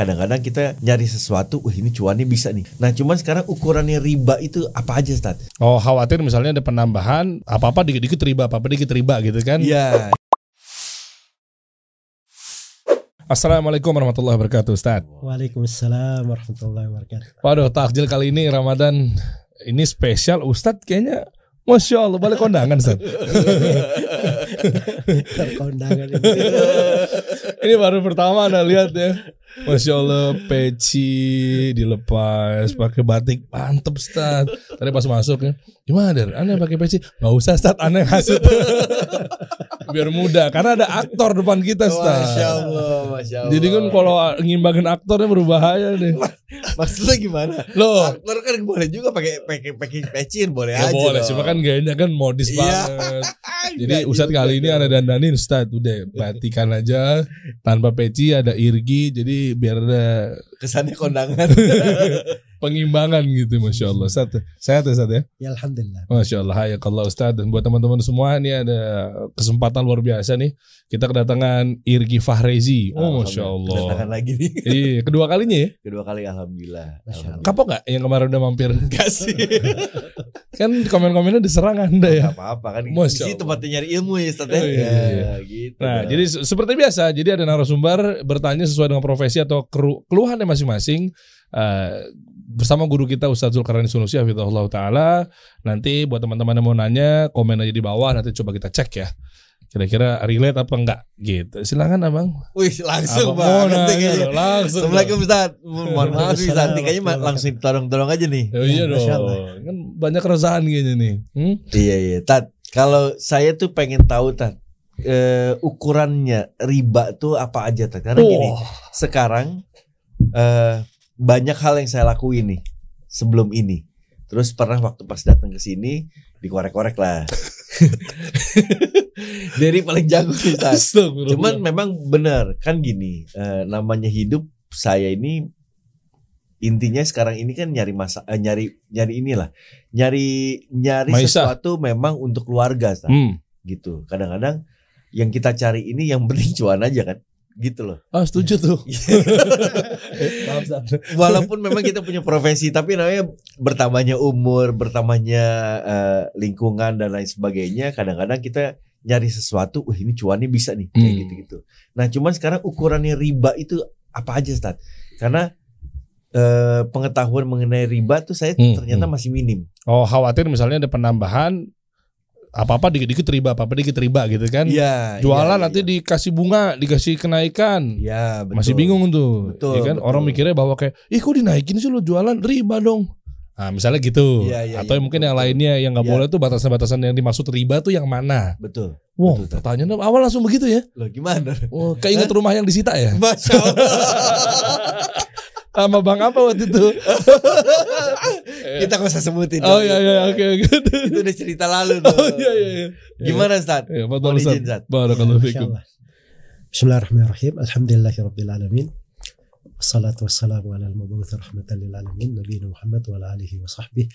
kadang-kadang kita nyari sesuatu, wah ini cuannya bisa nih. Nah, cuman sekarang ukurannya riba itu apa aja, Ustaz? Oh khawatir misalnya ada penambahan apa-apa dikit-dikit riba, apa-apa dikit riba gitu kan? Iya. Assalamualaikum warahmatullahi wabarakatuh Ustaz. Waalaikumsalam warahmatullahi wabarakatuh. Waduh takjil kali ini Ramadan ini spesial Ustadz kayaknya Masya Allah balik kondangan Ustaz. Kondangan ini. ini baru pertama anda lihat ya. Masya Allah peci dilepas pakai batik mantep Ustaz. Tadi pas masuk ya. Gimana Der? Anda pakai peci? Gak usah Ustaz, aneh hasut. Biar mudah karena ada aktor depan kita Ustaz. Masya Allah, Masya Allah. Jadi kan kalau ngimbangin aktornya berbahaya deh. maksudnya gimana? Loh, Aktor kan boleh juga pakai pakai pakai pecin, boleh ya aja. boleh, cuma kan gayanya kan modis Iya. banget. Jadi Ustadz kali ini ada dandanin Ustadz udah batikan aja tanpa peci ada irgi jadi biar ada kesannya kondangan. pengimbangan gitu Masya Allah Ustadz sehat ya Ustadz ya Ya alhamdulillah. Masya Allah Hayakallah Ustadz dan buat teman-teman semua ini ada kesempatan luar biasa nih kita kedatangan Irgi Fahrezi oh Masya Allah Kedatangan lagi nih. iya kedua kalinya ya Kedua kali alhamdulillah. Allah. kapok nggak yang kemarin udah mampir Enggak sih. kan komen-komennya diserang anda ya Gak apa-apa kan. Masya Allah. tempatnya nyari ilmu ya Ustaz ya. Oh, iya, iya. Ya, gitu. Nah, jadi se- seperti biasa, jadi ada narasumber bertanya sesuai dengan profesi atau kelu- keluhannya masing-masing. eh, bersama guru kita Ustaz Zulkarnain Sunusi Hafizahullah Ta'ala Nanti buat teman-teman yang mau nanya Komen aja di bawah Nanti coba kita cek ya Kira-kira relate apa enggak gitu Silakan abang Wih, langsung Apa mau banget nanya kayaknya. Langsung Assalamualaikum Ustaz. Mohon maaf Ustaz, kayaknya langsung tolong-tolong aja nih. Oh, iya Masya dong Allah. Kan banyak keresahan kayaknya nih hmm? Iya iya, Tat. Kalau saya tuh pengen tahu Tat, eh, ukurannya riba tuh apa aja Tat? Karena gini, Oh. sekarang eh, banyak hal yang saya lakuin nih sebelum ini. Terus pernah waktu pas datang ke sini dikorek-korek lah. Dari paling jago. Astagfirullah. Cuman memang benar kan gini, eh, namanya hidup saya ini intinya sekarang ini kan nyari masa eh, nyari nyari inilah. Nyari nyari Maisha. sesuatu memang untuk keluarga hmm. gitu. Kadang-kadang yang kita cari ini yang penting cuan aja kan. Gitu loh. Ah setuju tuh Maaf. Walaupun memang kita punya profesi tapi namanya bertambahnya umur, bertambahnya eh, lingkungan dan lain sebagainya, kadang-kadang kita nyari sesuatu, wah ini cuannya bisa nih kayak Hmm. gitu-gitu. Nah, cuman sekarang ukurannya riba itu apa aja, Stat? Karena eh, pengetahuan mengenai riba tuh saya Hmm, ternyata hmm. masih minim. Oh khawatir misalnya ada penambahan apa-apa dikit-dikit riba, apa-apa dikit riba gitu kan. Iya. Jualan iya, nanti iya. dikasih bunga, dikasih kenaikan. Iya, betul. Masih bingung tuh. Betul, ya kan betul. orang mikirnya bahwa kayak, "Ih, kok dinaikin sih lo jualan riba dong." Nah, misalnya gitu. Iya, iya, Atau iya, mungkin betul, yang lainnya yang nggak Iya. boleh tuh batasan-batasan yang dimaksud riba tuh yang mana? Betul. Wow, Betul, pertanyaan awal langsung begitu ya. Loh, gimana? Oh, keinget rumah yang disita ya? Masya Allah. Sama Bang apa waktu itu? kita nggak usah sebutin. oh iya iya oke oke. Itu udah cerita lalu tuh. Oh iya iya iya. Gimana, Stat? Ya, betul Mohon Ustaz. Barakallahu fikum. Bismillahirrahmanirrahim. Alhamdulillahirabbil alamin. Wassalatu wassalamu ala al-mabu'uts rahmatan lil alamin nabiyina Muhammad wa ala alihi wa sahbihi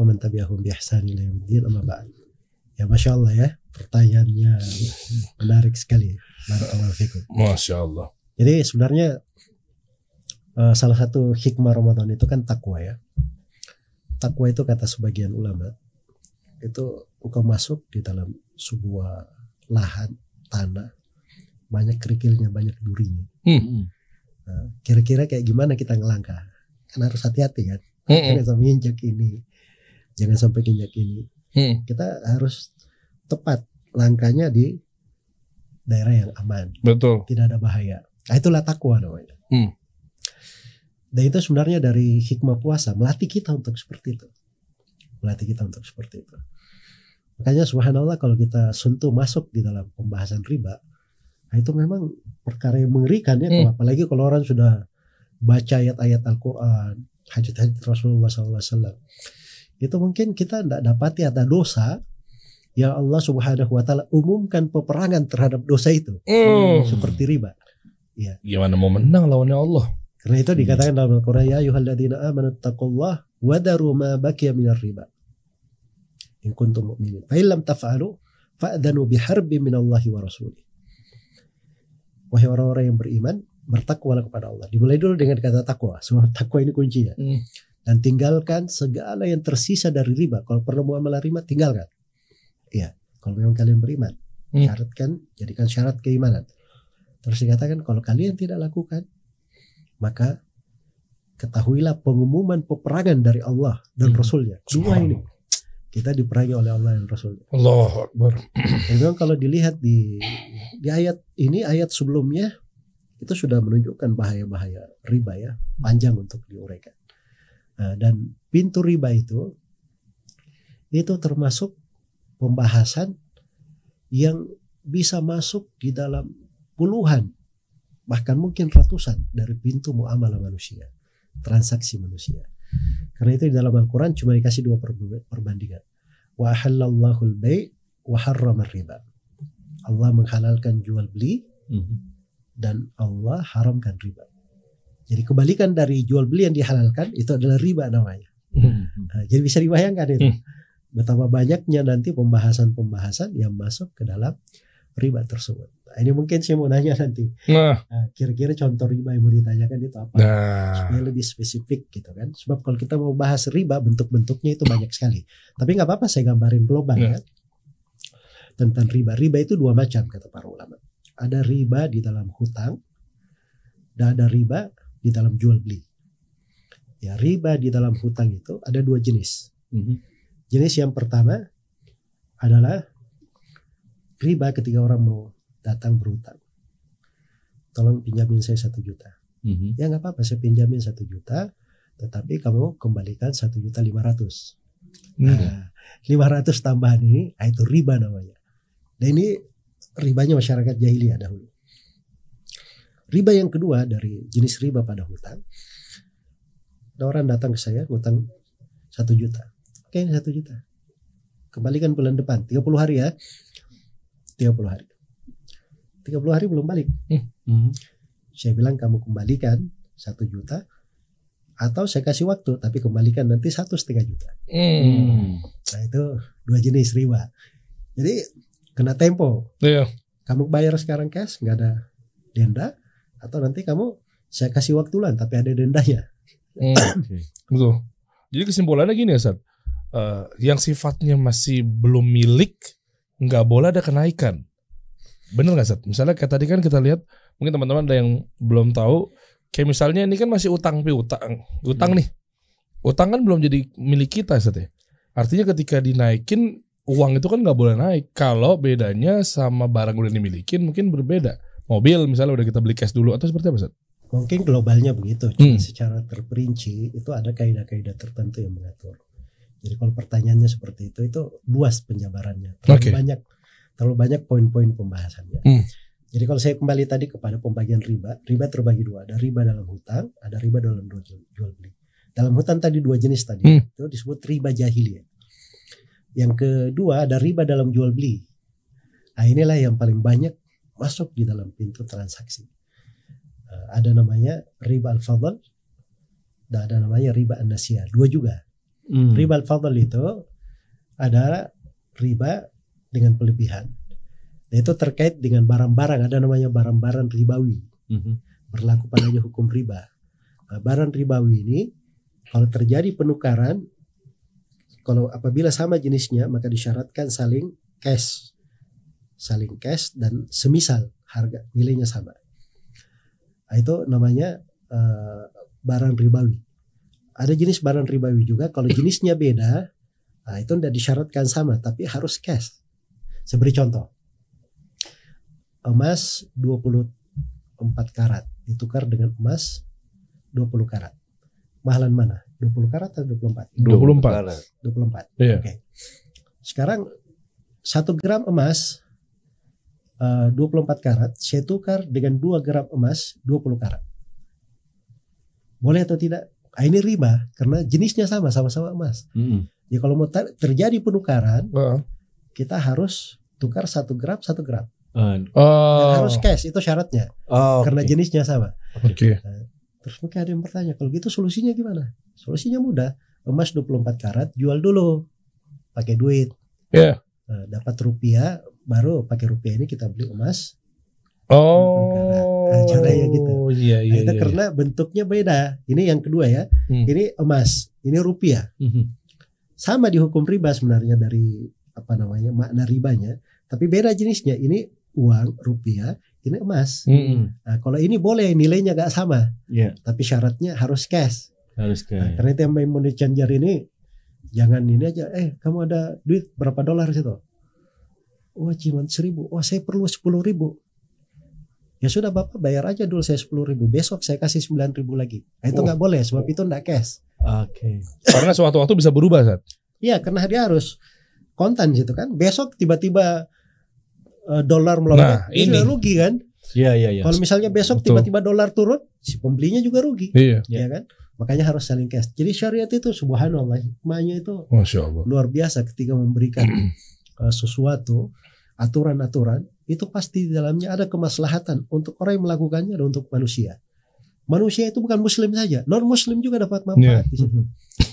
wa man tabi'ahum bi ihsan ila yaumiddin amma ba'd. Ya Masya Allah ya, pertanyaannya menarik sekali. Barakallahu fikum. Masya Allah. Jadi sebenarnya eh, salah satu hikmah Ramadan itu kan takwa ya. Takwa itu kata sebagian ulama itu engkau masuk di dalam sebuah lahan tanah banyak kerikilnya banyak durinya. Hmm. Nah, kira-kira kayak gimana kita ngelangkah? Kan harus hati-hati kan. Mm-mm. Jangan sampai injak ini, jangan sampai injak ini. Mm. Kita harus tepat langkahnya di daerah yang aman Betul. tidak ada bahaya. Nah, itulah takwa namanya. Hmm. Dan itu sebenarnya dari hikmah puasa melatih kita untuk seperti itu. Melatih kita untuk seperti itu. Makanya subhanallah kalau kita sentuh masuk di dalam pembahasan riba, nah itu memang perkara yang mengerikan ya. Hmm. Apalagi kalau orang sudah baca ayat-ayat Al-Quran, hadits-hadits Rasulullah SAW. Itu mungkin kita tidak dapati ada dosa yang Allah Subhanahu Wa Taala umumkan peperangan terhadap dosa itu Mm. seperti riba. Gimana mau menang lawannya Allah? Karena itu dikatakan dalam Al-Quran ya ayyuhalladzina amanu taqullah wa daru ma baqiya minar riba. In kuntum mu'minin. Fa illam taf'alu fa'danu biharbi minallahi wa rasulih. Wahai orang-orang yang beriman, bertakwalah kepada Allah. Dimulai dulu dengan kata takwa. Sebab takwa ini kuncinya. Hmm. Dan tinggalkan segala yang tersisa dari riba. Kalau perlu muamalah riba, tinggalkan. Iya. Kalau memang kalian beriman, Hmm. syaratkan, jadikan syarat keimanan. Terus dikatakan kalau kalian tidak lakukan, maka ketahuilah pengumuman peperangan dari Allah dan Hmm. Rasulnya. Dua ini kita diperangi oleh Allah dan Rasulnya. Allahu Akbar. Dan memang kalau dilihat di di ayat ini ayat sebelumnya itu sudah menunjukkan bahaya-bahaya riba ya panjang untuk diuraikan. Nah, dan pintu riba itu itu termasuk pembahasan yang bisa masuk di dalam puluhan bahkan mungkin ratusan dari pintu muamalah manusia, transaksi manusia. Karena itu di dalam Al-Quran cuma dikasih dua perbandingan. Wa ahallallahu al-bai' wa harrama riba. Allah menghalalkan jual beli dan Allah haramkan riba. Jadi kebalikan dari jual beli yang dihalalkan itu adalah riba namanya. Nah, jadi bisa dibayangkan itu. Hmm. Betapa banyaknya nanti pembahasan-pembahasan yang masuk ke dalam riba tersebut. Nah, ini mungkin saya mau nanya nanti. Nah, Nah, kira-kira contoh riba yang mau ditanyakan itu apa? nah. Supaya lebih spesifik gitu kan. Sebab kalau kita mau bahas riba bentuk-bentuknya itu banyak sekali. Tapi nggak apa-apa saya gambarin global Ya. ya. Tentang riba. Riba itu dua macam kata para ulama. Ada riba di dalam hutang dan ada riba di dalam jual beli. Ya, riba di dalam hutang itu ada dua jenis. Jenis yang pertama adalah riba ketika orang mau datang berhutang. Tolong pinjamin saya satu juta. Ya nggak apa-apa, saya pinjamin satu juta, tetapi kamu kembalikan satu juta lima ratus. Hmm. Lima ratus tambahan ini, ah, itu riba namanya. Dan ini ribanya masyarakat jahiliyah dahulu. Riba yang kedua dari jenis riba pada hutang, ada orang datang ke saya ngutang satu juta. Oke, ini satu juta. Kembalikan bulan depan, 30 hari ya. 30 hari. 30 hari belum balik. Saya bilang kamu kembalikan satu juta atau saya kasih waktu tapi kembalikan nanti satu setengah juta. Hmm. Nah itu dua jenis riba. Jadi kena tempo. Iya. Kamu bayar sekarang cash nggak ada denda atau nanti kamu saya kasih waktu lah tapi ada dendanya. Hmm. Betul. Jadi kesimpulannya gini ya. Eh, yang sifatnya masih belum milik, nggak boleh ada kenaikan. Bener nggak, Sat? Misalnya kayak tadi kan kita lihat, mungkin teman-teman ada yang belum tahu, kayak misalnya ini kan masih utang piutang, utang nih. Utang kan belum jadi milik kita, Sat ya. Artinya ketika dinaikin, uang itu kan nggak boleh naik. Kalau bedanya sama barang udah dimilikin mungkin berbeda. Mobil misalnya udah kita beli cash dulu atau seperti apa, Sat? Mungkin globalnya begitu. Hmm. secara terperinci itu ada kaidah-kaidah tertentu yang mengatur. Jadi kalau pertanyaannya seperti itu itu luas penjabarannya. Terlalu Oke. banyak terlalu banyak poin-poin pembahasannya. Hmm. Jadi kalau saya kembali tadi kepada pembagian riba, riba terbagi dua. Ada riba dalam hutang, ada riba dalam jual, jual beli. Dalam hutang tadi dua jenis tadi. Hmm. Itu disebut riba jahiliyah. Yang kedua ada riba dalam jual beli. Nah inilah yang paling banyak masuk di dalam pintu transaksi. Eh, ada namanya riba al-fadl dan ada namanya riba an-nasiyah. Dua juga. Riba al-fadl itu ada riba dengan pelebihan. Dan itu terkait dengan barang-barang. Ada namanya barang-barang ribawi. Berlaku padanya hukum riba. Nah, barang ribawi ini kalau terjadi penukaran, kalau apabila sama jenisnya maka disyaratkan saling cash, saling cash dan semisal harga nilainya sama. Nah, itu namanya eh, barang ribawi. Ada jenis barang ribawi juga. Kalau jenisnya beda, nah itu tidak disyaratkan sama, tapi harus cash. Saya beri contoh. Emas 24 karat ditukar dengan emas 20 karat. Mahalan mana? 20 karat atau 24? 24. 24. Iya. Oke. Sekarang 1 gram emas eh, 24 karat saya tukar dengan 2 gram emas 20 karat. Boleh atau tidak? Ah, ini riba karena jenisnya sama, sama-sama emas. Ya kalau mau ter- terjadi penukaran, Heeh. kita harus tukar 1 gram 1 gram. Dan Oh, harus cash itu syaratnya Oh, karena jenisnya sama. oke. Terus mungkin ada yang bertanya, kalau gitu solusinya gimana? Solusinya mudah. Emas 24 karat jual dulu pakai duit. Iya. Nah, dapat rupiah baru pakai rupiah ini kita beli emas Oh, Nah, caranya gitu. Iya, Nah, iya, itu iya. karena bentuknya beda. Ini yang kedua ya. Hmm. Ini emas, ini rupiah. Mhm. Sama di hukum riba sebenarnya dari apa namanya makna ribanya, tapi beda jenisnya. Ini uang rupiah, ini emas. Mm-mm. Nah, kalau ini boleh nilainya gak sama, Iya, tapi syaratnya harus cash. harus ke. Nah, karena itu yang main money changer ini jangan ini aja. Eh, kamu ada duit berapa dolar situ? Wah, cuma seribu. Wah, saya perlu sepuluh ribu. Ya sudah bapak bayar aja dulu saya sepuluh ribu. Besok saya kasih sembilan ribu lagi. Nah, itu Oh. nggak boleh sebab itu nggak cash. Oke. Karena suatu waktu bisa berubah, Sat. Iya, karena dia harus kontan situ kan. Besok tiba-tiba eh, dolar melonjak, Nah, ini. sudah rugi kan? Iya, iya, iya. Kalau misalnya besok Betul. tiba-tiba dolar turun, si pembelinya juga rugi, Iya. Ya. ya kan? Makanya harus saling cash. Jadi syariat itu subhanallah hikmahnya itu Masya Allah. luar biasa ketika memberikan uh, sesuatu aturan-aturan itu pasti di dalamnya ada kemaslahatan untuk orang yang melakukannya dan untuk manusia. Manusia itu bukan muslim saja, non muslim juga dapat manfaat Iya. di situ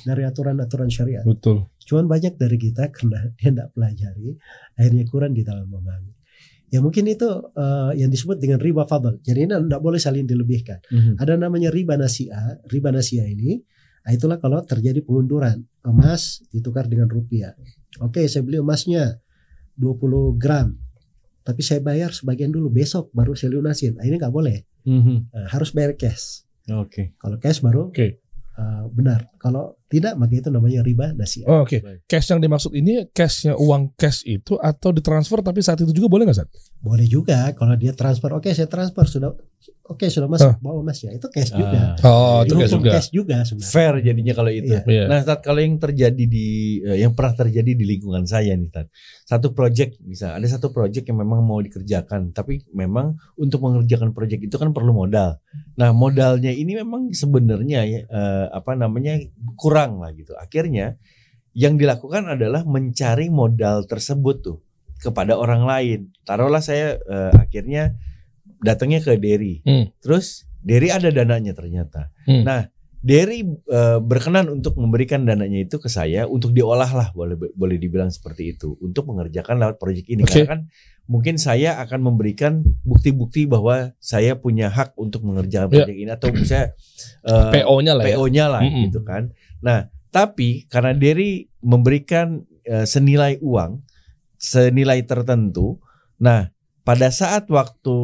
dari aturan-aturan syariat. Betul. Cuman banyak dari kita karena dia tidak pelajari, akhirnya kurang di dalam memahami. Ya mungkin itu uh, yang disebut dengan riba fadl. Jadi ini tidak boleh saling dilebihkan. Mhm. Ada namanya riba nasia. Riba nasia ini, nah itulah kalau terjadi pengunduran emas ditukar dengan rupiah. Oke, saya beli emasnya 20 gram, tapi saya bayar sebagian dulu besok baru saya lunasin. Nah, ini nggak boleh, Mhm. Nah, harus bayar cash. Oke. Kalau cash baru Oke. uh, benar. Kalau tidak, maka itu namanya riba nasia. Oh, Oke. Baik. Cash yang dimaksud ini cashnya uang cash itu atau ditransfer tapi saat itu juga boleh nggak, Sat? Boleh juga kalau dia transfer. Oke, saya transfer sudah. Oke, sudah masuk bawa emasnya. Itu cash juga. Ah, Oh, Itu itu cash juga. cash juga sebenarnya. fair jadinya kalau itu. Iya. Iya. Nah, Tat, kalau yang terjadi di eh, yang pernah terjadi di lingkungan saya nih, Tat. Satu project bisa ada satu project yang memang mau dikerjakan, tapi memang untuk mengerjakan project itu kan perlu modal. Nah, modalnya ini memang sebenarnya ya, eh, apa namanya kurang lah gitu. Akhirnya yang dilakukan adalah mencari modal tersebut tuh kepada orang lain. Taruhlah saya eh, akhirnya datangnya ke Derry. Hmm. Terus Derry ada dananya ternyata. Hmm. Nah, Derry eh, berkenan untuk memberikan dananya itu ke saya untuk diolah lah boleh boleh dibilang seperti itu untuk mengerjakan lewat proyek ini Oke. karena kan mungkin saya akan memberikan bukti-bukti bahwa saya punya hak untuk mengerjakan Ya. proyek ini atau misalnya eh, PO-nya lah ya. PO-nya lah Mm-mm. gitu kan. Nah, tapi karena Derry memberikan eh, senilai uang senilai tertentu. Nah, pada saat waktu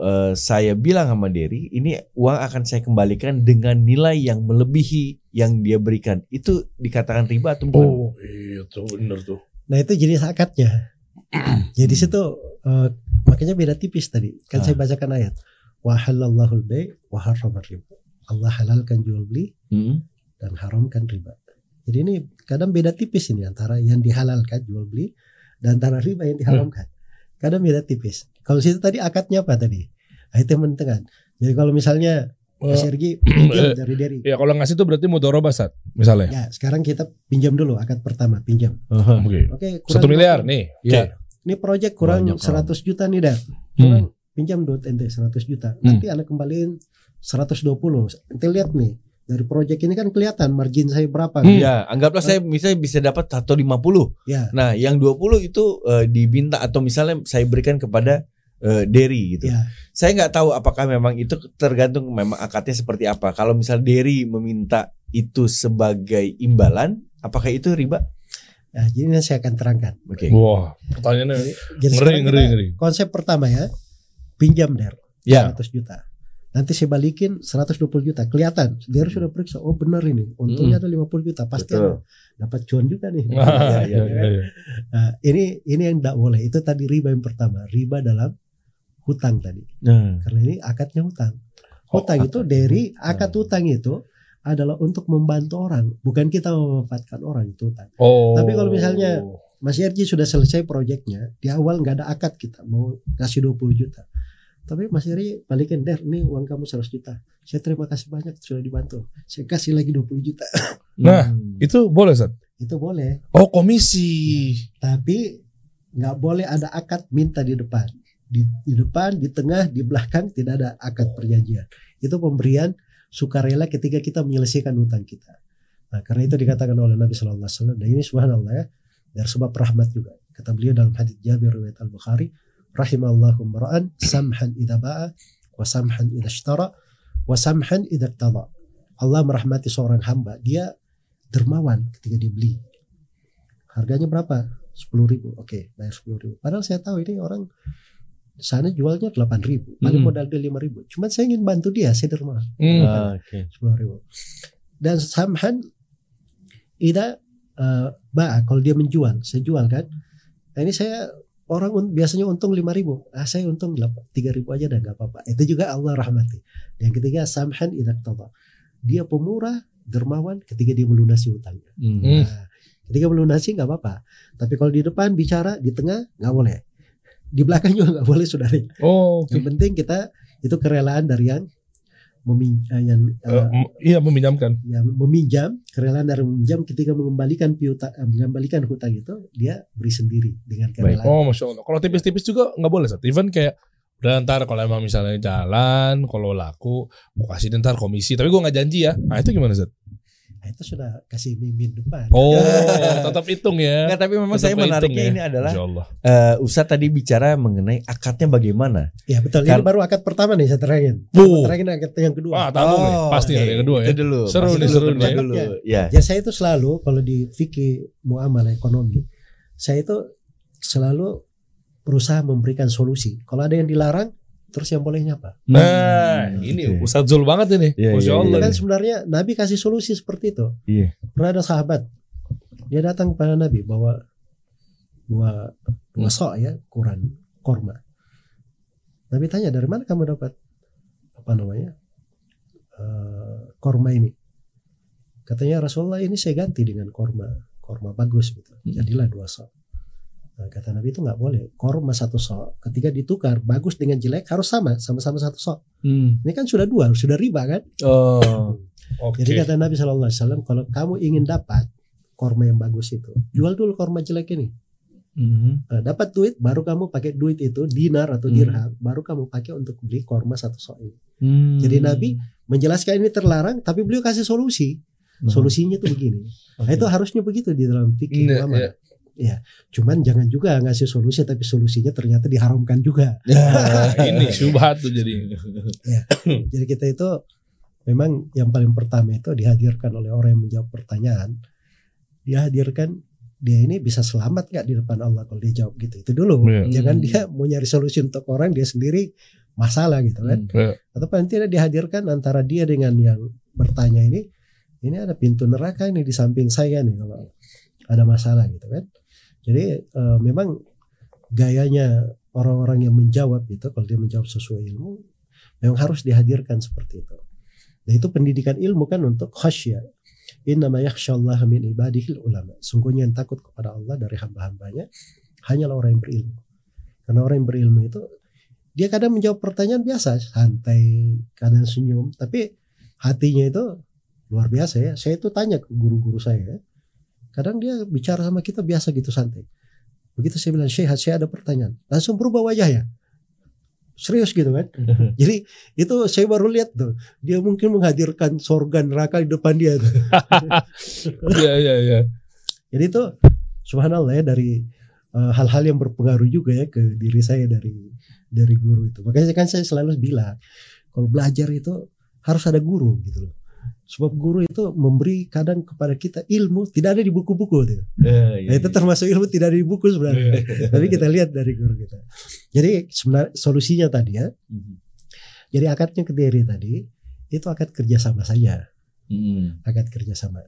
eh, saya bilang sama Derry, ini uang akan saya kembalikan dengan nilai yang melebihi yang dia berikan. Itu dikatakan riba atau bukan? Oh, itu bener tuh. Nah itu jenis akadnya. Jadi situ eh, makanya beda tipis tadi. Kan Ah. saya bacakan ayat. Wa halallahu al-bai' wa harrama riba. Allah halalkan jual beli Mm-mm. Dan haramkan riba. Jadi ini kadang beda tipis ini antara yang dihalalkan jual beli dan antara riba yang diharamkan. Kadang beda tipis. Kalau situ tadi akadnya apa tadi? Nah, itu yang penting. Jadi kalau misalnya Mas Oh, Ergi pinjam dari Derry. ya kalau ngasih itu berarti mudoroba, Sat. Misalnya. Ya, sekarang kita pinjam dulu akad pertama, pinjam. Aha. Oke. Oke, kurang Satu miliar 20. nih. Ya. Ini proyek kurang Banyak, 100 juta nih, Dar. Hmm. Kurang pinjam duit ente 100 juta. Nanti Anda kembaliin 120. Ente lihat nih, dari proyek ini kan kelihatan margin saya berapa. Hmm. Ya, anggaplah saya misalnya bisa dapat atau 50. Ya, Nah, yang 20 itu eh, diminta atau misalnya saya berikan kepada eh, Derry gitu. ya. Saya nggak tahu apakah memang itu tergantung memang akadnya seperti apa. Kalau misal Derry meminta itu sebagai imbalan, apakah itu riba? Nah, jadi nanti saya akan terangkan. Oke. Wah, pertanyaannya Jadi ngeri, ngeri, ngeri. Konsep pertama ya, pinjam Der Ya. 100 juta. Nanti saya balikin 120 juta. Kelihatan, Der sudah periksa. Oh benar ini. Untungnya ada 50 juta. Pasti Betul. ada dapat cuan juga nih. Ah, ya, ya, ya. Nah, ini ini yang tidak boleh. Itu tadi riba yang pertama. Riba dalam hutang tadi. Nah, Karena ini akadnya hutang. Hutang itu dari akad hutang itu adalah untuk membantu orang, bukan kita memanfaatkan orang itu hutang. Oh. Tapi kalau misalnya- Mas Yerji sudah selesai proyeknya, di awal nggak ada akad kita mau kasih 20 juta. Tapi Mas Yerji balikin der, nih uang kamu 100 juta. Saya terima kasih banyak sudah dibantu. Saya kasih lagi 20 juta. Nah, hmm. itu boleh, Sat. itu boleh. Oh, komisi. Tapi nggak boleh ada akad minta di depan. Di, di depan, di tengah, di belakang tidak ada akad perjanjian. Itu pemberian sukarela ketika kita menyelesaikan hutang kita. Nah, karena itu dikatakan oleh Nabi Shallallahu Alaihi Wasallam. Dan ini subhanallah ya, dari sebab rahmat juga. Kata beliau dalam hadits Jabir riwayat Al Bukhari, rahimallahu mar'an samhan idza ba'a wa samhan idza ishtara wa samhan idza iqtada. Allah merahmati seorang hamba, dia dermawan ketika dibeli. Harganya berapa? 10 ribu. Oke, bayar 10 ribu. Padahal saya tahu ini orang sana jualnya 8 ribu. Paling Hmm. modal dia 5 ribu. Cuma saya ingin bantu dia, saya dermawan. Hmm. Ah, Oke. 10 ribu. Dan samhan ida eh, ba'a kalau dia menjual, saya jual kan. Nah ini saya orang un- biasanya untung 5 ribu. Ah saya untung 3 ribu aja dan nggak apa-apa. Itu juga Allah rahmati. Yang ketiga samhan ida qtada. Dia pemurah, dermawan ketika dia melunasi hutangnya. Hmm. Nah, ketika melunasi nggak apa-apa. Tapi kalau di depan bicara, di tengah nggak boleh. Di belakang juga nggak boleh saudara. Oh, oke. Yang penting kita itu kerelaan dari yang memin, eh, yang Eh, m- iya meminjamkan. yang meminjam kerelaan dari meminjam ketika mengembalikan piutang eh, mengembalikan hutang itu dia beri sendiri dengan kerelaan. Oh, masya Allah. Kalau tipis-tipis juga nggak boleh, Sat. Even kayak udah ntar kalau emang misalnya jalan, kalau laku, gue kasih ntar komisi. Tapi gue nggak janji ya. Nah itu gimana, Sat? Nah, itu sudah kasih mimin depan. Oh, tetap hitung ya. Enggak, tapi memang Tetap saya menariknya ya. ini adalah Allah. eh Ustadz tadi bicara mengenai akadnya bagaimana. Ya betul. Kan- Ini baru akad pertama nih saya terangin. Bu. Terangin akad yang kedua. Wah, tamu nih. Pasti oke. ada yang kedua ya. Itu dulu. Seru Masih nih, seru kedua nih. dulu. Ya. Ya saya itu selalu kalau di fikih muamalah ekonomi, saya itu selalu berusaha memberikan solusi. Kalau ada yang dilarang, terus yang bolehnya apa? Nah, Hmm, ini oke. Ustadz Zul banget ini. Iya, Masya iya, Allah. Itu kan sebenarnya Nabi kasih solusi seperti itu. Iya. Pernah ada sahabat, dia datang kepada Nabi bawa dua dua sok ya, Quran, korma. Nabi tanya dari mana kamu dapat apa namanya eh, korma ini? Katanya Rasulullah ini saya ganti dengan korma, korma bagus gitu. Jadilah dua sok. Nah, kata Nabi itu nggak boleh. Korma satu sok, ketika ditukar bagus dengan jelek harus sama, sama-sama satu sok. Hmm. Ini kan sudah dua, sudah riba kan? Oh. Oke. Jadi kata Nabi Shallallahu Alaihi Wasallam, kalau kamu ingin dapat korma yang bagus itu, jual dulu korma jelek ini. Mhm. Nah, dapat duit, baru kamu pakai duit itu dinar atau Hmm. dirham, baru kamu pakai untuk beli korma satu sok ini. Hmm. Jadi Nabi menjelaskan ini terlarang, tapi beliau kasih solusi. Hmm. Solusinya itu begini. Nah, Oke. itu harusnya begitu di dalam fikih Iya, ulama. iya. Ya, cuman jangan juga ngasih solusi, tapi solusinya ternyata diharamkan juga. Nah, ini syubhat tuh jadi. Jadi kita itu memang yang paling pertama itu dihadirkan oleh orang yang menjawab pertanyaan. Dia hadirkan dia ini bisa selamat nggak di depan Allah kalau dia jawab gitu. Itu dulu. Iya. Jangan dia mau nyari solusi untuk orang dia sendiri masalah gitu kan. Hmm. Iya. Atau paling tidak dihadirkan antara dia dengan yang bertanya ini. Ini ada pintu neraka ini di samping saya nih kalau ada masalah gitu kan. Jadi eh, memang gayanya orang-orang yang menjawab itu kalau dia menjawab sesuai ilmu memang harus dihadirkan seperti itu. Nah itu pendidikan ilmu kan untuk khasyah. Innama yakhsyallaha min ibadihil ulama. Sungguhnya yang takut kepada Allah dari hamba-hambanya hanyalah orang yang berilmu. Karena orang yang berilmu itu dia kadang menjawab pertanyaan biasa, santai, kadang senyum, tapi hatinya itu luar biasa ya. Saya itu tanya ke guru-guru saya, ya. Kadang dia bicara sama kita biasa gitu santai. Begitu saya bilang, Syekh, saya ada pertanyaan, langsung berubah wajahnya. Serius gitu kan. Jadi itu saya baru lihat tuh, dia mungkin menghadirkan sorga neraka di depan dia tuh. Iya, iya, iya. Jadi itu subhanallah ya dari eh, hal-hal yang berpengaruh juga ya ke diri saya dari dari guru itu. Makanya kan saya selalu bilang kalau belajar itu harus ada guru gitu loh. Sebab guru itu memberi kadang kepada kita ilmu tidak ada di buku-buku tuh. Eh, iya, Nah, itu iya. termasuk ilmu tidak ada di buku sebenarnya. Iya. Tapi kita lihat dari guru kita. Jadi sebenarnya solusinya tadi ya. Mhm. Jadi akadnya ke diri tadi itu akad kerjasama saja. Mhm. akad kerjasama.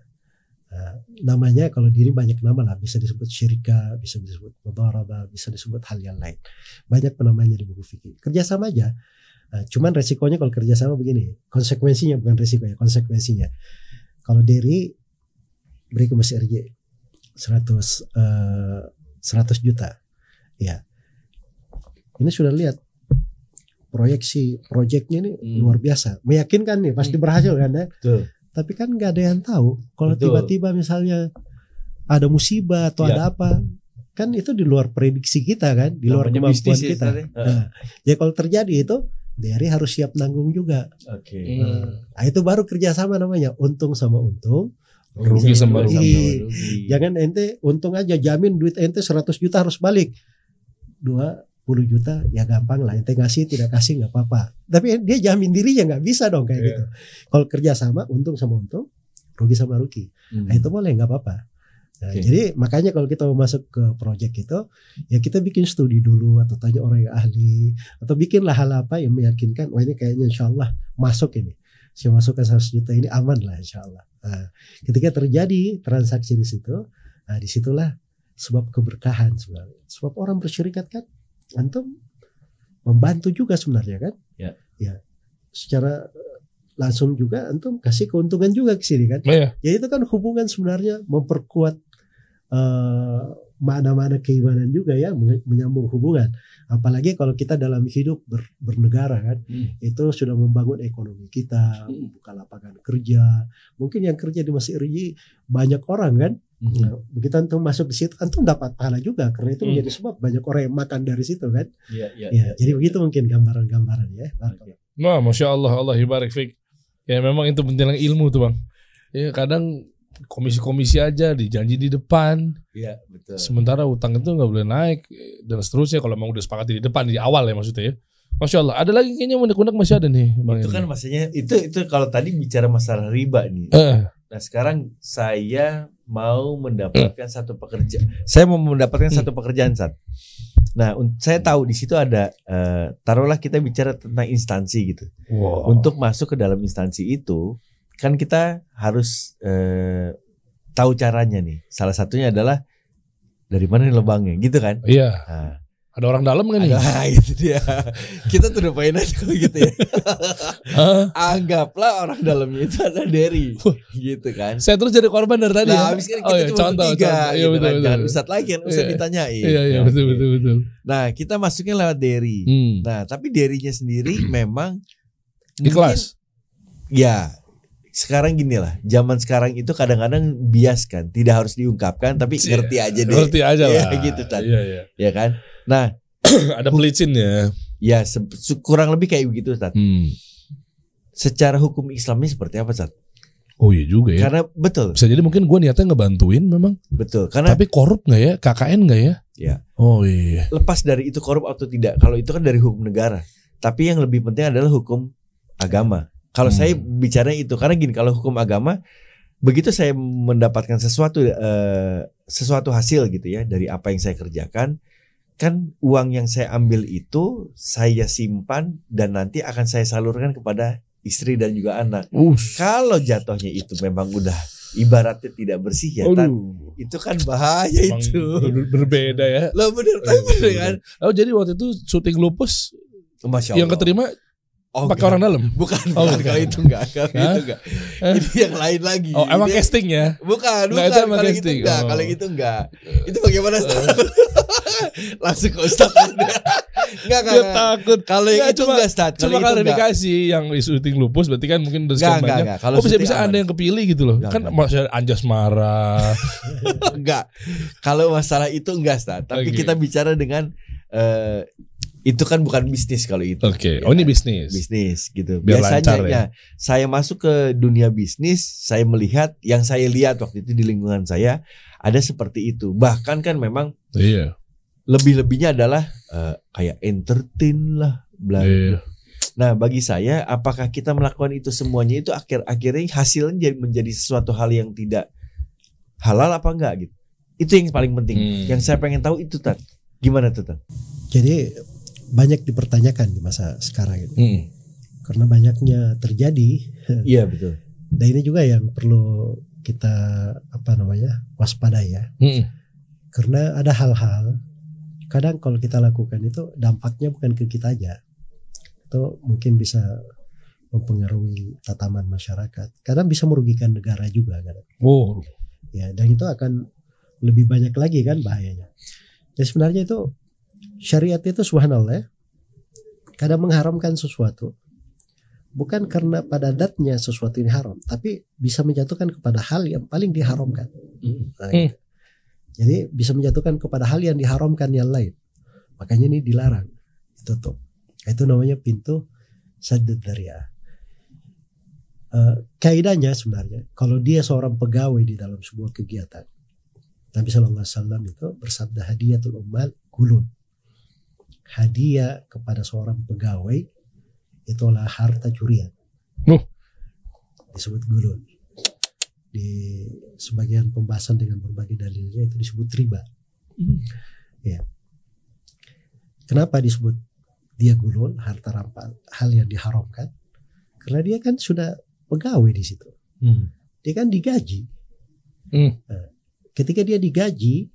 Nah, namanya kalau diri banyak nama lah, bisa disebut syirika, bisa disebut mudharabah, bisa disebut hal yang lain. Banyak penamanya di buku fikih. Kerjasama aja. Nah, cuman resikonya kalau kerjasama begini, konsekuensinya bukan resikonya, konsekuensinya. Kalau diri beri ke Mas RJ 100 eh, 100 juta. Ya. Ini sudah lihat proyeksi proyeknya ini Hmm. luar biasa. Meyakinkan nih, pasti berhasil kan ya. Betul. Tapi kan nggak ada yang tahu. Kalau tiba-tiba misalnya ada musibah atau Ya. ada apa, kan itu di luar prediksi kita kan, di luar Namanya kemampuan bisnis ya, kita. Ya? Nah, ya kalau terjadi itu, dari harus siap nanggung juga. Oke. Hmm. Nah, itu baru kerjasama namanya, untung sama untung. Rugi sama rugi. rugi. Jangan ente untung aja jamin duit ente 100 juta harus balik. Dua 10 juta ya gampang lah ente ngasih tidak kasih nggak apa-apa tapi dia jamin dirinya nggak bisa dong kayak Iya. gitu kalau kerja sama untung sama untung rugi sama rugi Hmm. nah itu boleh nggak apa-apa Nah, Oke. jadi makanya kalau kita mau masuk ke project itu ya kita bikin studi dulu atau tanya orang yang ahli atau bikinlah hal apa yang meyakinkan wah ini kayaknya insya Allah masuk ini saya masukkan 100 juta ini aman lah insya Allah Nah, ketika terjadi transaksi di situ nah di situlah sebab keberkahan sebenarnya sebab orang berserikat kan antum membantu juga sebenarnya kan Ya. ya secara langsung juga antum kasih keuntungan juga ke sini kan Iya. ya itu kan hubungan sebenarnya memperkuat eh, mana-mana keimanan juga ya men- menyambung hubungan apalagi kalau kita dalam hidup ber- bernegara kan Hmm. itu sudah membangun ekonomi kita Hmm. membuka lapangan kerja mungkin yang kerja di Masjid RI banyak orang kan Hmm. Nah, begitu antum masuk di situ antum dapat pahala juga karena itu Hmm. menjadi sebab banyak orang yang makan dari situ kan Iya, iya, ya iya. jadi begitu mungkin gambaran-gambaran ya. Wah, masya Allah, Allah ibarik fik. Ya memang itu pentingnya ilmu tuh bang. Ya kadang komisi-komisi aja dijanji di depan, Iya, betul. sementara utang itu nggak boleh naik dan seterusnya kalau memang udah sepakati di depan di awal ya maksudnya ya. Masya Allah. Ada lagi kayaknya unek-unek masih ada nih. Bang itu Henry. kan maksudnya itu itu kalau tadi bicara masalah riba nih. Eh, Nah sekarang saya mau mendapatkan satu pekerja. Saya mau mendapatkan Hmm. satu pekerjaan saat. Nah saya tahu di situ ada eh, taruhlah kita bicara tentang instansi gitu. wow. Untuk masuk ke dalam instansi itu kan kita harus eh, tahu caranya nih. Salah satunya adalah dari mana nih lubangnya gitu kan. Iya, Nah, ada orang dalam kan nih? ada itu dia. Kita tuh lupain aja kalau gitu ya. Anggaplah orang dalamnya itu adalah Derry gitu kan. Saya terus jadi korban dari tadi Nah, habis kan kita oh, iya, cuma contoh, bertiga contoh. Iya, gitu betul, kan. betul. Jangan Ustadz lagi kan Ustadz Iya. ditanyain. Iya, iya, Nah, betul, oke. betul, betul. Nah, kita masuknya lewat Derry. Hmm. Nah, tapi Derry-nya sendiri memang Ikhlas. mungkin- ya, sekarang gini lah. Zaman sekarang itu kadang-kadang bias kan, tidak harus diungkapkan tapi Iya, ngerti aja deh. Ngerti aja Iya, lah. gitu, Tan. Iya, iya. Ya kan? Nah, ada pelicin ya. ya kurang lebih kayak begitu, Ustadz. Hmm. Secara hukum Islamnya seperti apa, Ustadz? Oh iya juga ya. Karena betul, Bisa jadi mungkin gue niatnya ngebantuin memang. betul. Karena Tapi korup nggak ya? KKN nggak ya? Ya. Oh iya. lepas dari itu korup atau tidak. Kalau itu kan dari hukum negara. Tapi yang lebih penting adalah hukum agama. Kalau Hmm. saya bicara itu karena gini, kalau hukum agama begitu saya mendapatkan sesuatu eh, sesuatu hasil gitu ya dari apa yang saya kerjakan, kan uang yang saya ambil itu saya simpan dan nanti akan saya salurkan kepada istri dan juga anak. Us. Kalau jatuhnya itu memang udah ibaratnya tidak bersih ya, Tan, itu kan bahaya Emang itu. ber- berbeda ya. Lo bener kan? bener kan? Oh jadi waktu itu syuting lupus Masya yang Allah. keterima Oh, pakai orang dalam. Bukan, Oh, bukan. kalau itu enggak, kalau Hah? itu enggak. Ini yang lain lagi. Oh emang Ini- casting ya? Bukan, bukan. itu emang kalau itu casting. enggak, Oh. kalau itu enggak. Itu bagaimana Ustaz? Langsung ke Ustaz. enggak, enggak, Dia enggak. takut. Kalau yang itu cuma- enggak, Ustaz. Kalau Cuma itu enggak. klarifikasi yang syuting lupus berarti kan mungkin dari sekian banyak. enggak. Kalau Oh bisa syuting bisa aman. ada yang kepilih gitu loh. Enggak, kan masih Anjas marah. enggak. Kalau masalah itu enggak, Ustaz. Tapi Oke. kita bicara dengan eh, itu kan bukan bisnis kalau itu. Oke. Ya Oh ini kan? bisnis. bisnis gitu. Biar Biasanya lancar ya. ya, saya masuk ke dunia bisnis, saya melihat yang saya lihat waktu itu di lingkungan saya ada seperti itu. Bahkan kan memang Iya. lebih-lebihnya adalah eh, kayak entertain lah, bla. Iya. Nah, bagi saya apakah kita melakukan itu semuanya itu akhir-akhirnya hasilnya jadi menjadi sesuatu hal yang tidak halal apa enggak gitu. Itu yang paling penting. Hmm. Yang saya pengen tahu itu Tat. Gimana tuh Tat? jadi banyak dipertanyakan di masa sekarang ini Hmm. karena banyaknya terjadi Iya betul. dan ini juga yang perlu kita apa namanya waspadai ya Hmm. karena ada hal-hal kadang kalau kita lakukan itu dampaknya bukan ke kita aja itu mungkin bisa mempengaruhi tataman masyarakat kadang bisa merugikan negara juga kan Oh. ya dan itu akan lebih banyak lagi kan bahayanya jadi sebenarnya itu syariat itu subhanallah ya, kadang mengharamkan sesuatu. Bukan karena pada datnya sesuatu ini haram tapi bisa menjatuhkan kepada hal yang paling diharamkan. Nah, Hmm. jadi bisa menjatuhkan kepada hal yang diharamkan yang lain. Makanya ini dilarang ditutup. Itu namanya pintu sadud daria Eh, kaidahnya sebenarnya kalau dia seorang pegawai di dalam sebuah kegiatan Nabi Shallallahu Alaihi Wasallam itu bersabda hadiatul ummal gulun hadiah kepada seorang pegawai itulah harta curian. Nuh. Disebut gulul. Di sebagian pembahasan dengan berbagai dalilnya itu disebut riba. Ya. Kenapa disebut dia gulul, harta rampas, hal yang diharamkan? Karena dia kan sudah pegawai di situ. Hmm. Dia kan digaji. Hmm. Nah, ketika dia digaji,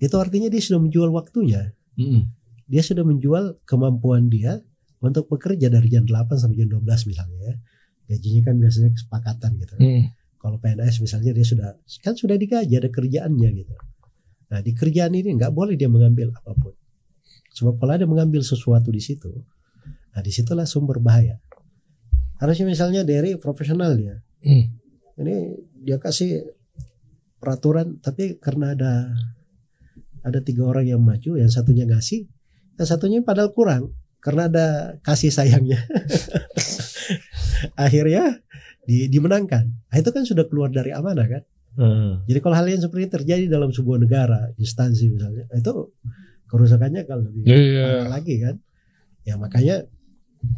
itu artinya dia sudah menjual waktunya. Hmm. Dia sudah menjual kemampuan dia untuk bekerja dari jam 8 sampai jam 12 misalnya ya. Gajinya kan biasanya kesepakatan gitu. Hmm. Kalau PNS misalnya dia sudah kan sudah digaji ada kerjaannya gitu. Nah di kerjaan ini nggak boleh dia mengambil apa pun. Sebab kalau ada mengambil sesuatu di situ, nah di situlah sumber bahaya. Harusnya misalnya dari profesional dia, Hmm. ini dia kasih peraturan, tapi karena ada ada tiga orang yang maju, yang satunya ngasih, yang satunya padahal kurang karena ada kasih sayangnya. Akhirnya di, dimenangkan. Nah, itu kan sudah keluar dari amanah kan. Hmm. Jadi kalau hal yang seperti ini terjadi dalam sebuah negara, instansi misalnya, itu kerusakannya kalau lebih Iya. parah lagi kan. Ya makanya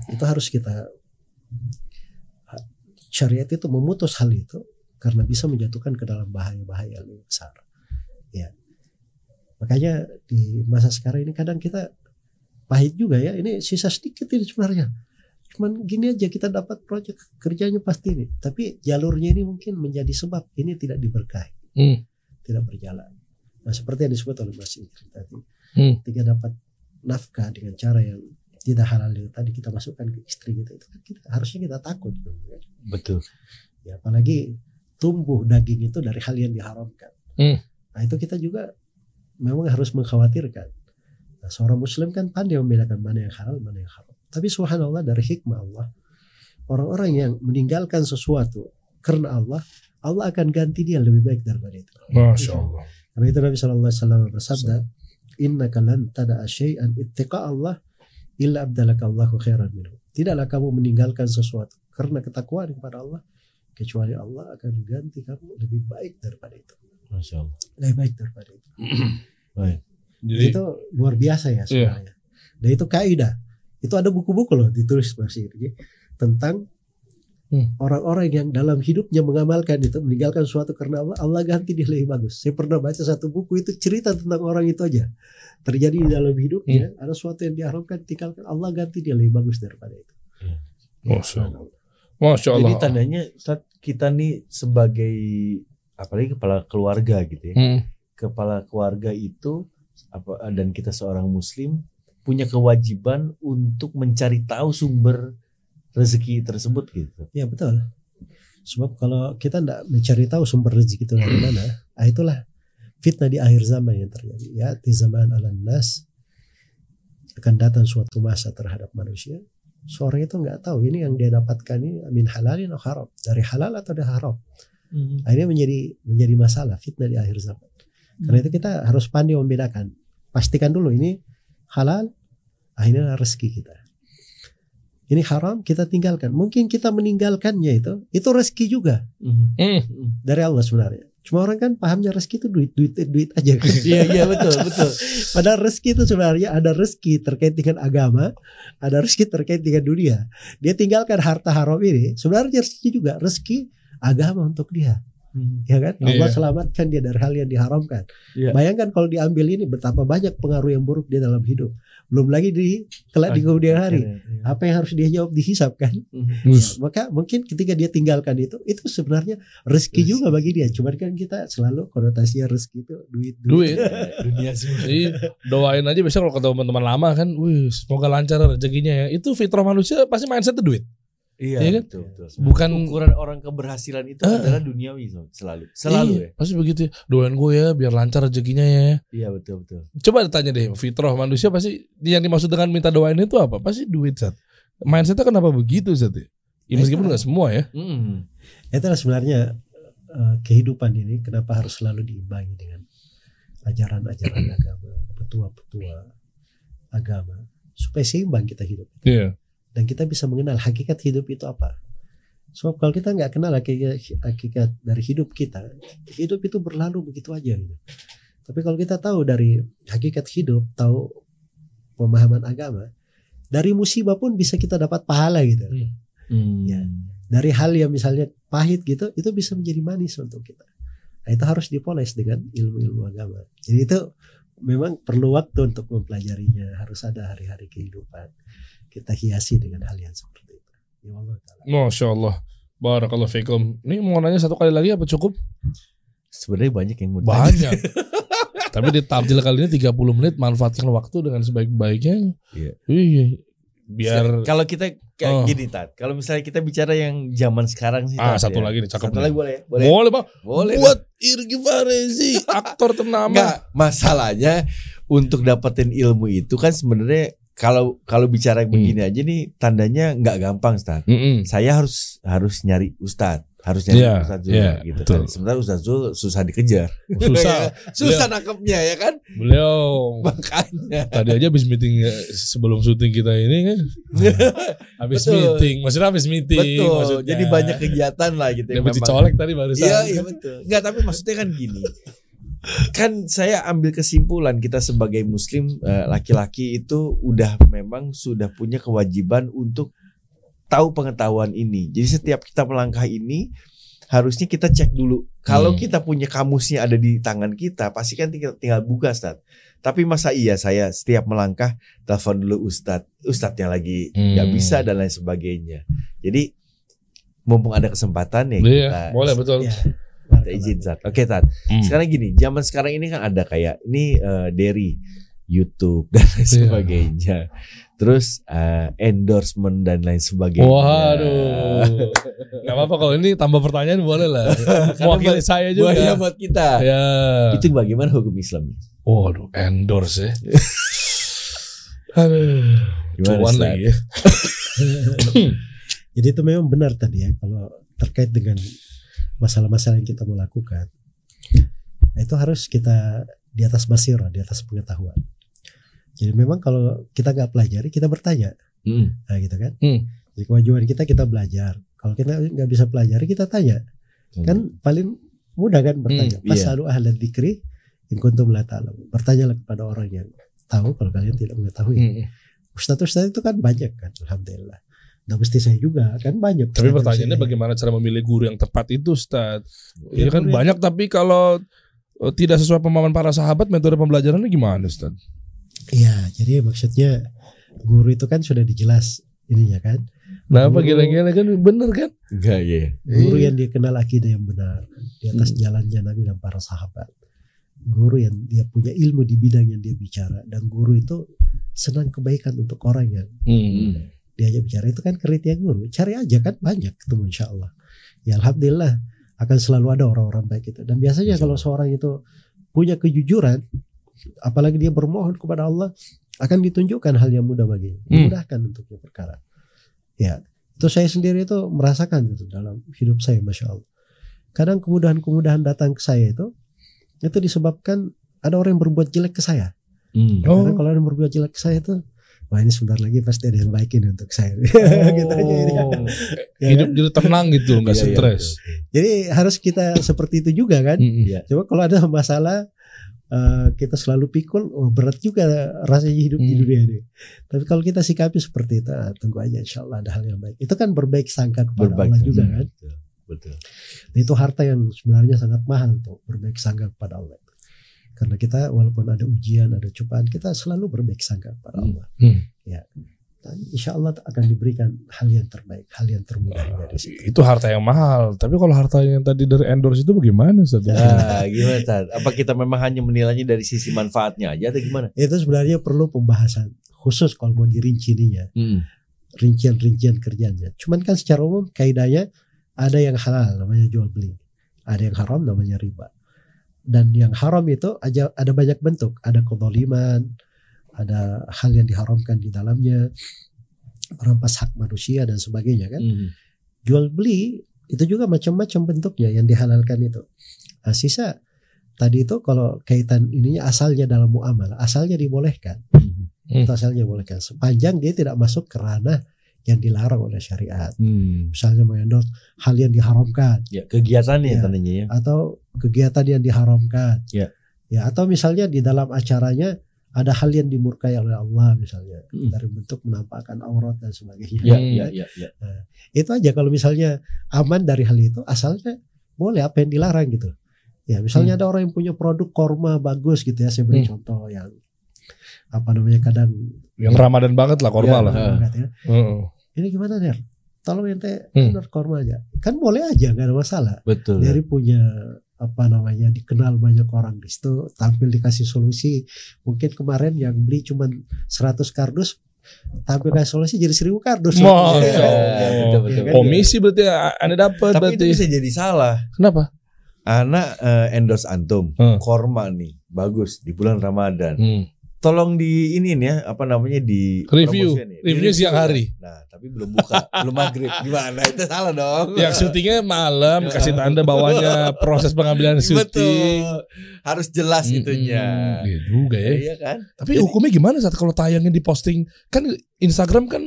itu harus kita syariat itu memutus hal itu karena bisa menjatuhkan ke dalam bahaya-bahaya yang lebih besar. Ya. Makanya di masa sekarang ini kadang kita pahit juga ya. Ini sisa sedikit ini sebenarnya. Cuman gini aja kita dapat proyek kerjanya pasti ini. Tapi jalurnya ini mungkin menjadi sebab ini tidak diberkahi, Hmm. tidak berjalan. Nah seperti yang disebut oleh Mas Ingrid tadi. Hmm. Ketika dapat nafkah dengan cara yang tidak halal itu tadi kita masukkan ke istri kita itu kan kita, harusnya kita takut? Betul. ya apalagi tumbuh daging itu dari hal yang diharamkan Hmm. nah itu kita juga memang harus mengkhawatirkan nah, seorang muslim kan pandai membedakan mana yang halal mana yang haram tapi subhanallah dari hikmah Allah orang-orang yang meninggalkan sesuatu karena Allah Allah akan ganti dia lebih baik daripada itu Masya Allah. karena itu Nabi Shallallahu Alaihi Wasallam bersabda Inna lan tada'a syai'an ittiqa Allah illa abdalaka Allahu khairan minhu. Tidaklah kamu meninggalkan sesuatu karena ketakwaan kepada Allah kecuali Allah akan ganti kamu lebih baik daripada itu. Masya Allah. Lebih baik daripada itu. Baik. Jadi itu luar biasa ya sebenarnya. Dan itu kaidah. Itu ada buku-buku loh ditulis masih ini tentang Hmm. orang-orang yang dalam hidupnya mengamalkan itu meninggalkan sesuatu karena Allah Allah ganti dia lebih bagus. Saya pernah baca satu buku itu cerita tentang orang itu aja terjadi di dalam hidupnya ada sesuatu yang diharamkan tinggalkan Allah ganti dia lebih bagus daripada itu. Masya Allah. Masya Allah. Jadi tandanya Ustaz, kita nih sebagai apalagi kepala keluarga gitu ya. Hmm. Kepala keluarga itu apa dan kita seorang muslim punya kewajiban untuk mencari tahu sumber rezeki tersebut gitu. Ya betul. Sebab kalau kita tidak mencari tahu sumber rezeki itu dari mana, ah itulah fitnah di akhir zaman yang terjadi. Ya, di zaman ala nas akan datang suatu masa terhadap manusia. Seorang itu nggak tahu ini yang dia dapatkan ini min halalin atau haram, dari halal atau dari haram. Akhirnya menjadi menjadi masalah fitnah di akhir zaman. Karena itu kita harus pandai membedakan. Pastikan dulu ini halal, akhirnya rezeki kita. Ini haram kita tinggalkan. Mungkin kita meninggalkannya itu, itu rezeki juga Mhm. Hmm. dari Allah sebenarnya. Cuma orang kan pahamnya rezeki itu duit, duit, duit aja. kan. Iya iya betul betul. Padahal rezeki itu sebenarnya ada rezeki terkait dengan agama, ada rezeki terkait dengan dunia. Dia tinggalkan harta haram ini, sebenarnya rezeki juga rezeki agama untuk dia. Mhm. ya kan Allah Iya. selamatkan dia dari hal yang diharamkan Iya. bayangkan kalau diambil ini betapa banyak pengaruh yang buruk dia dalam hidup belum lagi di kelak di kemudian hari Iya. apa yang harus dia jawab dihisap kan. Bus. maka mungkin ketika dia tinggalkan itu itu sebenarnya rezeki juga bagi dia cuman kan kita selalu konotasinya rezeki itu duit Duit. Dunia semua. Jadi doain aja biasanya kalau ketemu teman lama kan, wih semoga lancar rezekinya ya. Itu fitrah manusia pasti mindset itu duit. Iya Iya kan? betul, betul. Bukan ukuran orang keberhasilan itu Ah. adalah duniawi selalu. Selalu Iya, Pasti begitu. ya. Doain gue ya biar lancar rezekinya ya. ya. Iya betul betul. Coba tanya deh, fitrah manusia pasti yang dimaksud dengan minta doain itu apa? Pasti duit Zat. Mindsetnya kenapa begitu Zat? Ya, Ya, meskipun nggak semua ya. Mhm. itulah sebenarnya eh, kehidupan ini kenapa harus selalu diimbangi dengan ajaran-ajaran agama petua-petua agama supaya seimbang kita hidup Iya. Dan kita bisa mengenal hakikat hidup itu apa. Sebab kalau kita nggak kenal hakikat, hakikat dari hidup kita, hidup itu berlalu begitu aja gitu. Tapi kalau kita tahu dari hakikat hidup, tahu pemahaman agama dari musibah pun bisa kita dapat pahala gitu Hmm. Ya. dari hal yang misalnya pahit gitu itu bisa menjadi manis untuk kita nah, itu harus dipoles dengan ilmu-ilmu agama jadi itu memang perlu waktu untuk mempelajarinya harus ada hari-hari kehidupan kita hiasi dengan hal yang seperti itu ya Allah taala Masya Allah. Barakallahu fikum. Ini mau nanya satu kali lagi apa cukup? Sebenarnya banyak yang mau. Banyak. Tapi di tabdil kali ini 30 menit manfaatkan waktu dengan sebaik-baiknya. Iya. Iya. Biar kalau kita kayak Oh. gini tat, kalau misalnya kita bicara yang zaman sekarang sih. ah Tat, satu ya. lagi nih cakep. Satu nih. lagi boleh ya? Boleh. Boleh, Bang. Boleh. Buat Irgi Farezi, aktor ternama. Enggak, masalahnya untuk dapetin ilmu itu kan sebenarnya kalau kalau bicara Hmm. begini aja nih tandanya nggak gampang, Ustaz. Mm-mm. Saya harus harus nyari ustadz, harus nyari Iya, Ustadz Zul iya, gitu betul. kan. Sementara Ustadz Zul susah dikejar. Susah. susah nangkepnya ya kan? Beliau Makanya. tadi aja habis meeting eh, sebelum syuting kita ini kan. Habis Betul. meeting, maksudnya habis meeting. Betul. maksudnya. Jadi banyak kegiatan lah gitu. Yang memang- dicolek tadi barusan. Iya, iya betul. Enggak, tapi maksudnya kan gini. Kan saya ambil kesimpulan kita sebagai muslim eh, laki-laki itu udah memang sudah punya kewajiban untuk tahu pengetahuan ini. Jadi setiap kita melangkah ini harusnya kita cek dulu. Kalau Hmm. kita punya kamusnya ada di tangan kita, pasti kan tinggal tinggal buka, Ustaz. Tapi masa iya saya setiap melangkah telepon dulu Ustadz, Ustadznya lagi nggak Hmm. bisa dan lain sebagainya. Jadi mumpung ada kesempatan ya Iya, kita boleh betul. ya kita izin Zat. Oke Tat. Hmm. Sekarang gini, zaman sekarang ini kan ada kayak ini eh, Derry, YouTube dan lain Iya. sebagainya. Terus eh, endorsement dan lain sebagainya. Waduh. Gak apa-apa kalau ini tambah pertanyaan boleh lah. Mewakili saya juga. Buahnya buat kita. Ya. Itu bagaimana hukum Islam? Waduh, endorse ya. Aduh. Gimana, Cuan lagi ya. Jadi itu memang benar tadi ya kalau terkait dengan masalah-masalah yang kita mau lakukan. Itu harus kita di atas basirah, di atas pengetahuan. Jadi memang kalau kita nggak pelajari, kita bertanya, Hmm. nah gitu kan? Hmm. Jadi kewajiban kita kita belajar. Kalau kita nggak bisa pelajari, kita tanya. Kan paling mudah kan bertanya. Hmm, iya. Fasalu ahla dzikri in kuntum la ta'lamun. Bertanyalah kepada orang yang tahu kalau kalian tidak mengetahui. Hmm. Ustadz-ustadz itu kan banyak kan, alhamdulillah. Nah mesti saya juga kan banyak. Tapi pertanyaannya bagaimana cara memilih guru yang tepat itu, Ustaz? Ya, Ya kan yang- banyak tapi kalau eh, tidak sesuai pemahaman para sahabat metode pembelajarannya gimana, Ustaz? Iya, jadi maksudnya guru itu kan sudah dijelas ininya kan. Kenapa Guru- gila-gila kan bener kan? Enggak ya. Guru Iya. yang dia kenal akidah yang benar di atas jalannya Nabi dan para sahabat. Guru yang dia punya ilmu di bidang yang dia bicara dan guru itu senang kebaikan untuk orang yang Hmm. Diajak bicara itu kan kriteria guru. Cari aja kan banyak ketemu insya Allah. Ya alhamdulillah akan selalu ada orang-orang baik itu. Dan biasanya kalau seorang itu punya kejujuran, apalagi dia bermohon kepada Allah, akan ditunjukkan hal yang mudah baginya, Hmm. dimudahkan untuknya perkara. Ya, itu saya sendiri itu merasakan itu dalam hidup saya, masya Allah. Kadang kemudahan-kemudahan datang ke saya itu, itu disebabkan ada orang yang berbuat jelek ke saya. Hmm. Oh. Karena kalau ada yang berbuat jelek ke saya itu, wah ini sebentar lagi pasti ada yang baik ini untuk saya. gitu aja ini. Ya Hidup kan? jadi tenang gitu, nggak Iya, iya, stres. Jadi harus kita seperti itu juga kan. Mm-mm. Iya. Coba kalau ada masalah eh, kita selalu pikul, oh, berat juga rasanya hidup di Hmm. dunia ini. Tapi kalau kita sikapi seperti itu, ah, tunggu aja insya Allah ada hal yang baik. Itu kan berbaik sangka kepada Berbaik Allah juga kan. Betul. Betul. Itu harta yang sebenarnya sangat mahal tuh berbaik sangka kepada Allah. Karena kita walaupun ada ujian, ada cobaan, kita selalu berbaik sangka kepada Hmm. Allah. Hmm. Ya. Dan insya Allah akan diberikan hal yang terbaik, hal yang termudah dari situ. Itu harta yang mahal. Tapi kalau harta yang tadi dari endorse itu bagaimana, Ustaz? Nah, gimana Tat? Apa kita memang hanya menilainya dari sisi manfaatnya aja atau gimana? Itu sebenarnya perlu pembahasan khusus kalau mau dirinci ininya. Hmm. rincian-rincian kerjanya. Cuman kan secara umum kaidahnya ada yang halal namanya jual beli, ada yang haram namanya riba. Dan yang haram itu aja ada banyak bentuk, ada kezaliman, ada hal yang diharamkan di dalamnya, merampas hak manusia dan sebagainya kan. Hmm. Jual beli itu juga macam-macam bentuknya yang dihalalkan itu. Nah, sisa tadi itu kalau kaitan ininya asalnya dalam muamalah, asalnya dibolehkan itu asalnya bolehkan sepanjang dia tidak masuk ke ranah yang dilarang oleh syariat Hmm. misalnya mengendorse hal yang diharamkan Ya, kegiatannya Ya. tandanya ya. atau kegiatan yang diharamkan Ya. ya atau misalnya di dalam acaranya ada hal yang dimurkai oleh Allah misalnya Mm. dari bentuk menampakkan aurat dan sebagainya. Ya, Hmm. ya, ya, ya. Itu aja kalau misalnya aman dari hal itu asalnya boleh apa yang dilarang gitu. Ya misalnya ada orang yang punya produk korma bagus gitu ya saya beri Hmm. contoh yang apa namanya kadang Yang Ramadan banget lah korma Ya, lah. Heeh. banget ya. Heeh. Ini gimana Der? Tolong ente Hmm. korma aja. Kan boleh aja nggak ada masalah. Betul. Dari punya apa namanya dikenal banyak orang di situ tampil dikasih solusi mungkin kemarin yang beli cuman 100 kardus tampil kasih solusi jadi 1000 kardus Masya Ya, Allah. betul, betul, Ya betul. Komisi berarti Anda dapat Tapi berarti. itu bisa jadi salah. Kenapa? Anak eh, endorse antum, Hmm. korma nih, bagus di bulan Ramadan. Hmm. Tolong di ini ya, apa namanya di Review. ya. Di Review siang ya. hari. Nah, tapi belum buka, belum maghrib. Gimana? Itu salah dong. Yang syutingnya malam kasih tanda bawahnya proses pengambilan syuting. Betul. Harus jelas Mm-mm. itunya. Iya juga ya. Iya kan? Tapi Jadi- hukumnya gimana saat kalau tayangnya di posting kan Instagram kan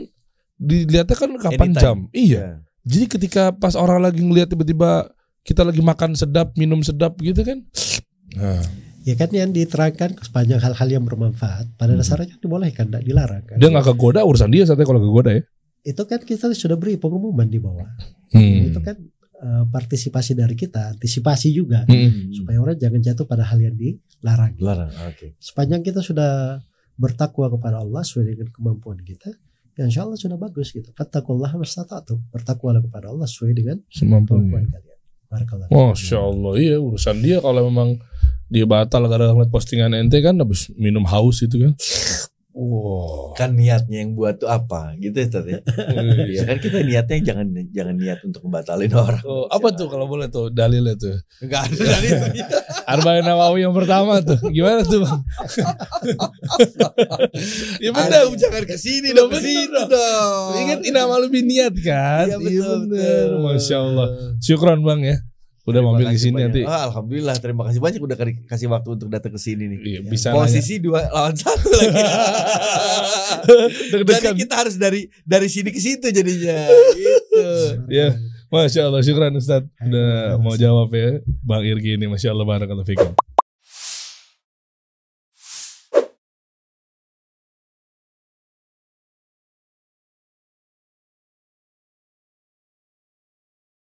dilihatnya kan kapan Anytime. jam. Iya. Jadi ketika pas orang lagi ngelihat tiba-tiba kita lagi makan sedap, minum sedap gitu kan. Nah, ya kan yang diterangkan sepanjang hal-hal yang bermanfaat pada Hmm. dasarnya dibolehkan tidak dilarang kan dia nggak kegoda urusan dia saatnya kalau kegoda ya. itu kan kita sudah beri pengumuman di bawah Hmm. itu kan eh, partisipasi dari kita antisipasi juga Hmm. supaya orang jangan jatuh pada hal yang dilarang Larang. Oke. sepanjang kita sudah bertakwa kepada Allah sesuai dengan kemampuan kita ya insya Allah sudah bagus gitu fattakullah mastata'tum bertakwalah kepada Allah sesuai dengan kemampuan kalian barakallah Masya Allah iya urusan dia kalau memang dia batal gara-gara ngeliat postingan ente kan habis minum haus itu kan. Wow. Kan niatnya yang buat tuh apa? Gitu ya, Tat, ya. Iya kan kita niatnya jangan jangan niat untuk membatalin orang. Oh, apa tuh kalau boleh tuh dalilnya tuh? Enggak ada dari Arba'in Nawawi yang pertama tuh. Gimana tuh, Bang? ya benar, jangan ke sini dong, ke situ dong. Ingat inama lebih niat kan? Iya betul, bener. betul. Masya Allah. Syukron Bang ya. Udah Terima mampir ke kasih sini nanti. Ah, Alhamdulillah, terima kasih banyak udah kasih waktu untuk datang ke sini nih. Iya, bisa nanya. Posisi dua lawan satu lagi. Jadi kita harus dari dari sini ke situ jadinya. Gitu. Ya, Masya Allah, syukran Ustaz Udah mau jawab ya Bang Irgi ini, Masya Allah, barakallahu fikum